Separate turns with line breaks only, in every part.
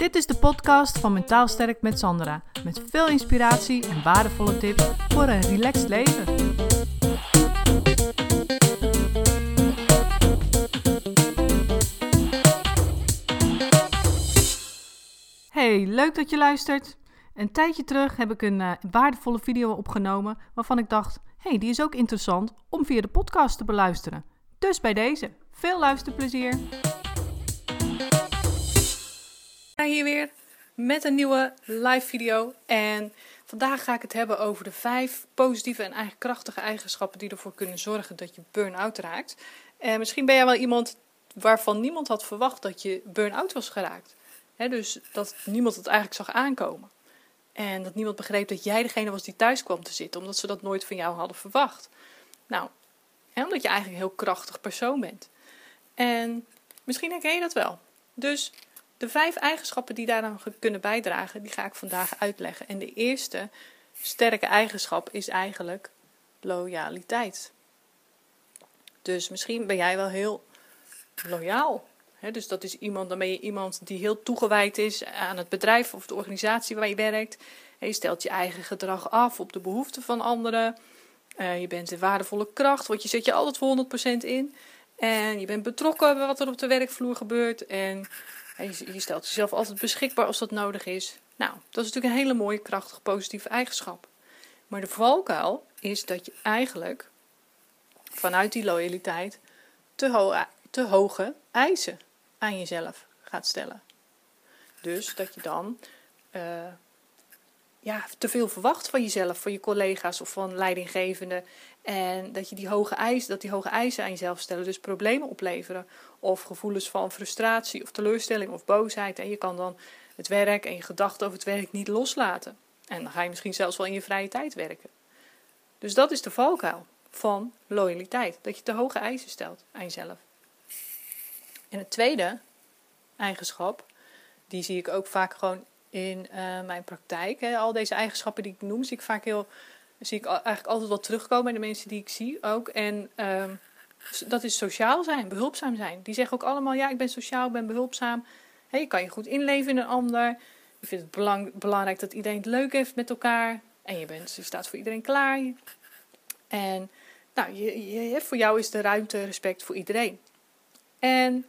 Dit is de podcast van Mentaal Sterk met Sandra. Met veel inspiratie en waardevolle tips voor een relaxed leven. Hey, leuk dat je luistert. Een tijdje terug heb ik een uh, waardevolle video opgenomen waarvan ik dacht: hey, die is ook interessant om via de podcast te beluisteren. Dus bij deze, veel luisterplezier. Hier weer met een nieuwe live video. En vandaag ga ik het hebben over de vijf positieve en eigenlijk krachtige eigenschappen die ervoor kunnen zorgen dat je burn-out raakt. En misschien ben jij wel iemand waarvan niemand had verwacht dat je burn-out was geraakt. dus dat niemand het eigenlijk zag aankomen. En dat niemand begreep dat jij degene was die thuis kwam te zitten, omdat ze dat nooit van jou hadden verwacht. Nou, omdat je eigenlijk een heel krachtig persoon bent. En misschien herken je dat wel. Dus de vijf eigenschappen die daaraan kunnen bijdragen, die ga ik vandaag uitleggen. En de eerste sterke eigenschap is eigenlijk loyaliteit. Dus misschien ben jij wel heel loyaal. dus dat is iemand, dan ben je iemand die heel toegewijd is aan het bedrijf of de organisatie waar je werkt. je stelt je eigen gedrag af op de behoeften van anderen. Uh, je bent een waardevolle kracht, want je zet je altijd voor 100% in. En je bent betrokken bij wat er op de werkvloer gebeurt. En je, stelt jezelf altijd beschikbaar als dat nodig is. Nou, dat is natuurlijk een hele mooie, krachtige, positieve eigenschap. Maar de valkuil is dat je eigenlijk vanuit die loyaliteit te, te hoge eisen aan jezelf gaat stellen. Dus dat je dan uh, ja, te veel verwacht van jezelf, van je collega's of van leidinggevenden. En dat je die hoge eisen, dat die hoge eisen aan jezelf stellen, dus problemen opleveren. Of gevoelens van frustratie of teleurstelling of boosheid. En je kan dan het werk en je gedachten over het werk niet loslaten. En dan ga je misschien zelfs wel in je vrije tijd werken. Dus dat is de valkuil van loyaliteit. Dat je te hoge eisen stelt aan jezelf. En het tweede eigenschap, die zie ik ook vaak gewoon in uh, mijn praktijk. Hè. Al deze eigenschappen die ik noem, zie ik vaak heel, zie ik eigenlijk altijd wel terugkomen bij de mensen die ik zie ook. En uh, dat is sociaal zijn, behulpzaam zijn. Die zeggen ook allemaal, ja, ik ben sociaal, ik ben behulpzaam. Hey, je kan je goed inleven in een ander. Je vindt het belang, belangrijk dat iedereen het leuk heeft met elkaar. En je, bent, je staat voor iedereen klaar. En nou, je, je, voor jou is de ruimte respect voor iedereen. En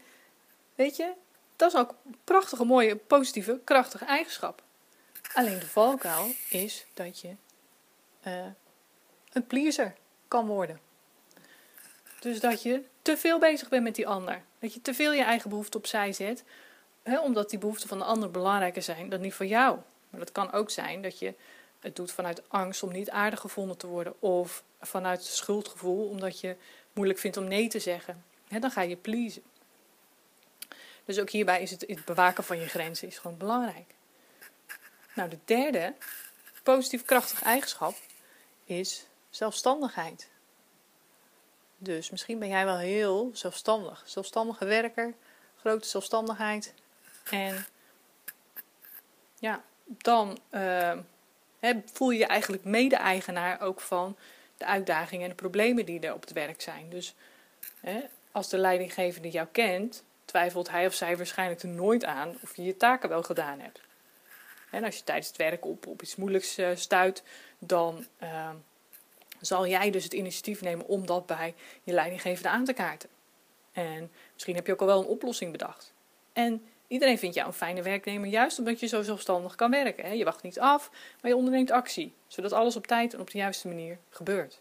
weet je, dat is ook een prachtige, mooie, positieve, krachtige eigenschap. Alleen de valkuil is dat je uh, een pleaser kan worden. Dus dat je te veel bezig bent met die ander. Dat je te veel je eigen behoeften opzij zet. Hè, omdat die behoeften van de ander belangrijker zijn dan die van jou. Maar dat kan ook zijn dat je het doet vanuit angst om niet aardig gevonden te worden. Of vanuit schuldgevoel omdat je moeilijk vindt om nee te zeggen. Hè, dan ga je pleasen. Dus ook hierbij is het, het bewaken van je grenzen is gewoon belangrijk. Nou, de derde positief krachtige eigenschap is zelfstandigheid. Dus misschien ben jij wel heel zelfstandig. Zelfstandige werker, grote zelfstandigheid. En ja, dan uh, voel je je eigenlijk mede-eigenaar ook van de uitdagingen en de problemen die er op het werk zijn. Dus als de leidinggevende jou kent, twijfelt hij of zij waarschijnlijk er nooit aan of je je taken wel gedaan hebt. En als je tijdens het werk op, op iets moeilijks uh, stuit, dan uh, zal jij dus het initiatief nemen om dat bij je leidinggevende aan te kaarten. En misschien heb je ook al wel een oplossing bedacht. En iedereen vindt jou een fijne werknemer, juist omdat je zo zelfstandig kan werken. Hè? Je wacht niet af, maar je onderneemt actie, zodat alles op tijd en op de juiste manier gebeurt.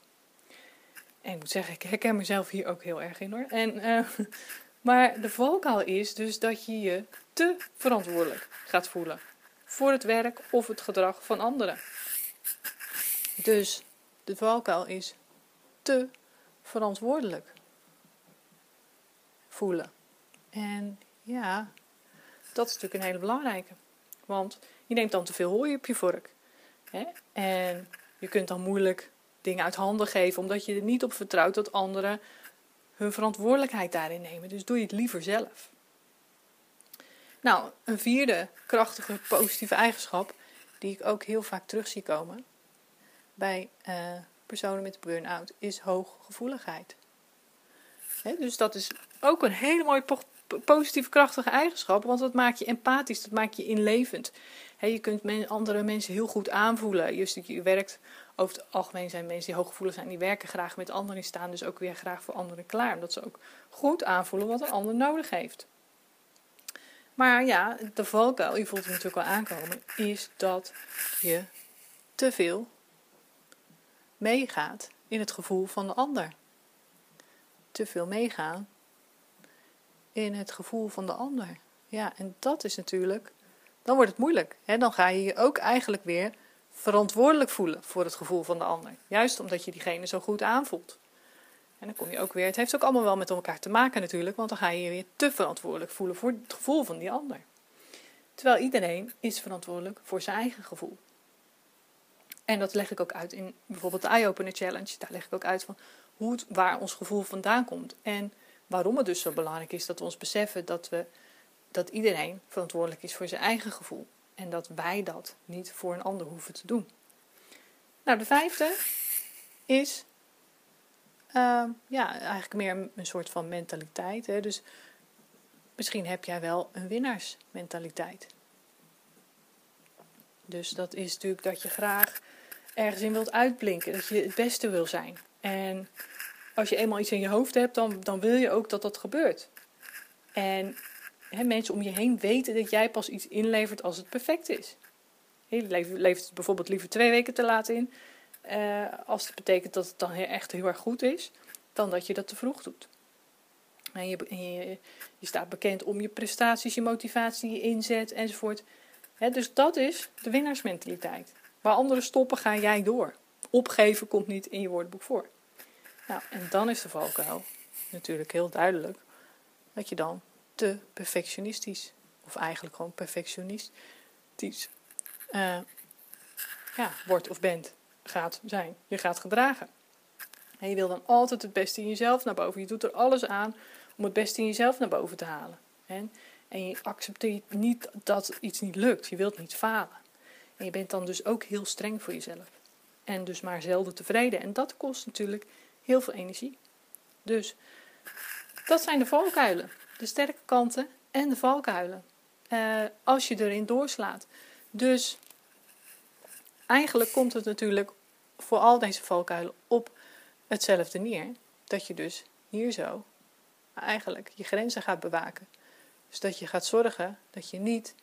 En ik moet zeggen, ik herken mezelf hier ook heel erg in hoor. En uh, maar de valkuil is dus dat je je te verantwoordelijk gaat voelen voor het werk of het gedrag van anderen. Dus de valkuil is te verantwoordelijk voelen. En ja, dat is natuurlijk een hele belangrijke. Want je neemt dan te veel hooi op je vork. Hè? En je kunt dan moeilijk dingen uit handen geven, omdat je er niet op vertrouwt dat anderen hun verantwoordelijkheid daarin nemen. Dus doe je het liever zelf. Nou, een vierde krachtige positieve eigenschap die ik ook heel vaak terug zie komen bij uh, personen met burn-out is hooggevoeligheid. He, dus dat is ook een hele mooie positieve, krachtige eigenschappen, want dat maakt je empathisch, dat maakt je inlevend. je kunt andere mensen heel goed aanvoelen. Je werkt, over het algemeen zijn mensen die hooggevoelig zijn, die werken graag met anderen, die staan dus ook weer graag voor anderen klaar. Omdat ze ook goed aanvoelen wat een ander nodig heeft. Maar ja, de valkuil, je voelt het natuurlijk al aankomen, is dat je te veel meegaat in het gevoel van de ander. Te veel meegaan in het gevoel van de ander. Ja, en dat is natuurlijk, dan wordt het moeilijk. Hè? Dan ga je je ook eigenlijk weer verantwoordelijk voelen voor het gevoel van de ander. Juist omdat je diegene zo goed aanvoelt. En dan kom je ook weer, het heeft ook allemaal wel met elkaar te maken natuurlijk, want dan ga je je weer te verantwoordelijk voelen voor het gevoel van die ander. Terwijl iedereen is verantwoordelijk voor zijn eigen gevoel. En dat leg ik ook uit in bijvoorbeeld de Eye Opener Challenge. Daar leg ik ook uit van hoe waar ons gevoel vandaan komt. En waarom het dus zo belangrijk is dat we ons beseffen dat, we, dat iedereen verantwoordelijk is voor zijn eigen gevoel. En dat wij dat niet voor een ander hoeven te doen. Nou, de vijfde is uh, ja, eigenlijk meer een, soort van mentaliteit. Hè? Dus misschien heb jij wel een winnaarsmentaliteit. Dus dat is natuurlijk dat je graag ergens in wilt uitblinken, dat je het beste wil zijn. En als je eenmaal iets in je hoofd hebt, dan, dan wil je ook dat dat gebeurt. En hè, mensen om je heen weten dat jij pas iets inlevert als het perfect is. Je levert bijvoorbeeld liever twee weken te laat in, uh, als het betekent dat het dan echt heel erg goed is, dan dat je dat te vroeg doet. En je, je, staat bekend om je prestaties, je motivatie, je inzet enzovoort. dus dat is de winnaarsmentaliteit. Waar anderen stoppen, ga jij door. Opgeven komt niet in je woordenboek voor. Nou, en dan is de valkuil natuurlijk heel duidelijk dat je dan te perfectionistisch, of eigenlijk gewoon perfectionistisch, uh, ja, wordt of bent gaat zijn. Je gaat gedragen. En je wil dan altijd het beste in jezelf naar boven. Je doet er alles aan om het beste in jezelf naar boven te halen. En, en je accepteert niet dat iets niet lukt. Je wilt niet falen. En je bent dan dus ook heel streng voor jezelf. En dus maar zelden tevreden. En dat kost natuurlijk heel veel energie. Dus dat zijn de valkuilen. De sterke kanten en de valkuilen. Uh, als je erin doorslaat. Dus eigenlijk komt het natuurlijk voor al deze valkuilen op hetzelfde neer. Dat je dus hier zo eigenlijk je grenzen gaat bewaken. Dus dat je gaat zorgen dat je niet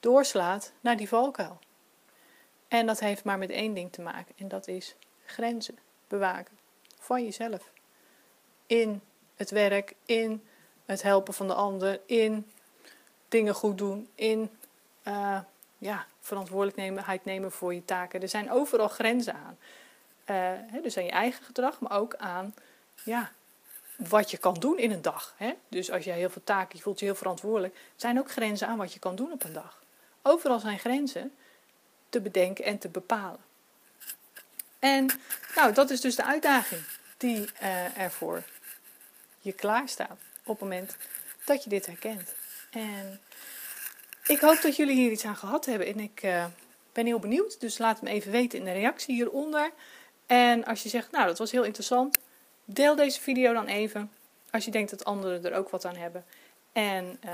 doorslaat naar die valkuil. En dat heeft maar met één ding te maken. En dat is grenzen bewaken van jezelf. In het werk, in het helpen van de ander, in dingen goed doen, in uh, ja, verantwoordelijkheid nemen voor je taken. Er zijn overal grenzen aan. Hè, dus aan je eigen gedrag, maar ook aan ja, wat je kan doen in een dag. Dus als jij heel veel taken, je voelt je heel verantwoordelijk, zijn ook grenzen aan wat je kan doen op een dag. Overal zijn grenzen te bedenken en te bepalen. En nou, dat is dus de uitdaging die uh, er voor je klaar staat op het moment dat je dit herkent. En ik hoop dat jullie hier iets aan gehad hebben en ik uh, ben heel benieuwd. Dus laat me even weten in de reactie hieronder. En als je zegt, nou dat was heel interessant, deel deze video dan even. Als je denkt dat anderen er ook wat aan hebben. En uh,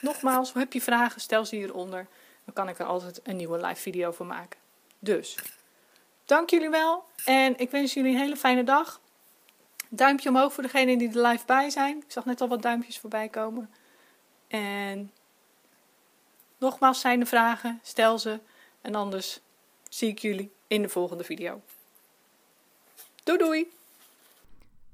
nogmaals, heb je vragen, stel ze hieronder. Dan kan ik er altijd een nieuwe live video voor maken. Dus, dank jullie wel. En ik wens jullie een hele fijne dag. Duimpje omhoog voor degenen die er live bij zijn. Ik zag net al wat duimpjes voorbij komen. En nogmaals zijn de vragen, stel ze. En anders zie ik jullie in de volgende video. Doei doei!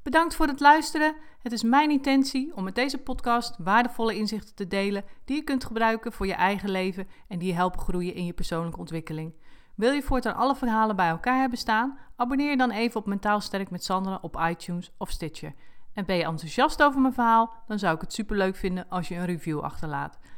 Bedankt voor het luisteren. Het is mijn intentie om met deze podcast waardevolle inzichten te delen die je kunt gebruiken voor je eigen leven en die je helpen groeien in je persoonlijke ontwikkeling. Wil je voortaan alle verhalen bij elkaar hebben staan? Abonneer je dan even op Mentaal Sterk met Sandra op iTunes of Stitcher. En ben je enthousiast over mijn verhaal? Dan zou ik het superleuk vinden als je een review achterlaat.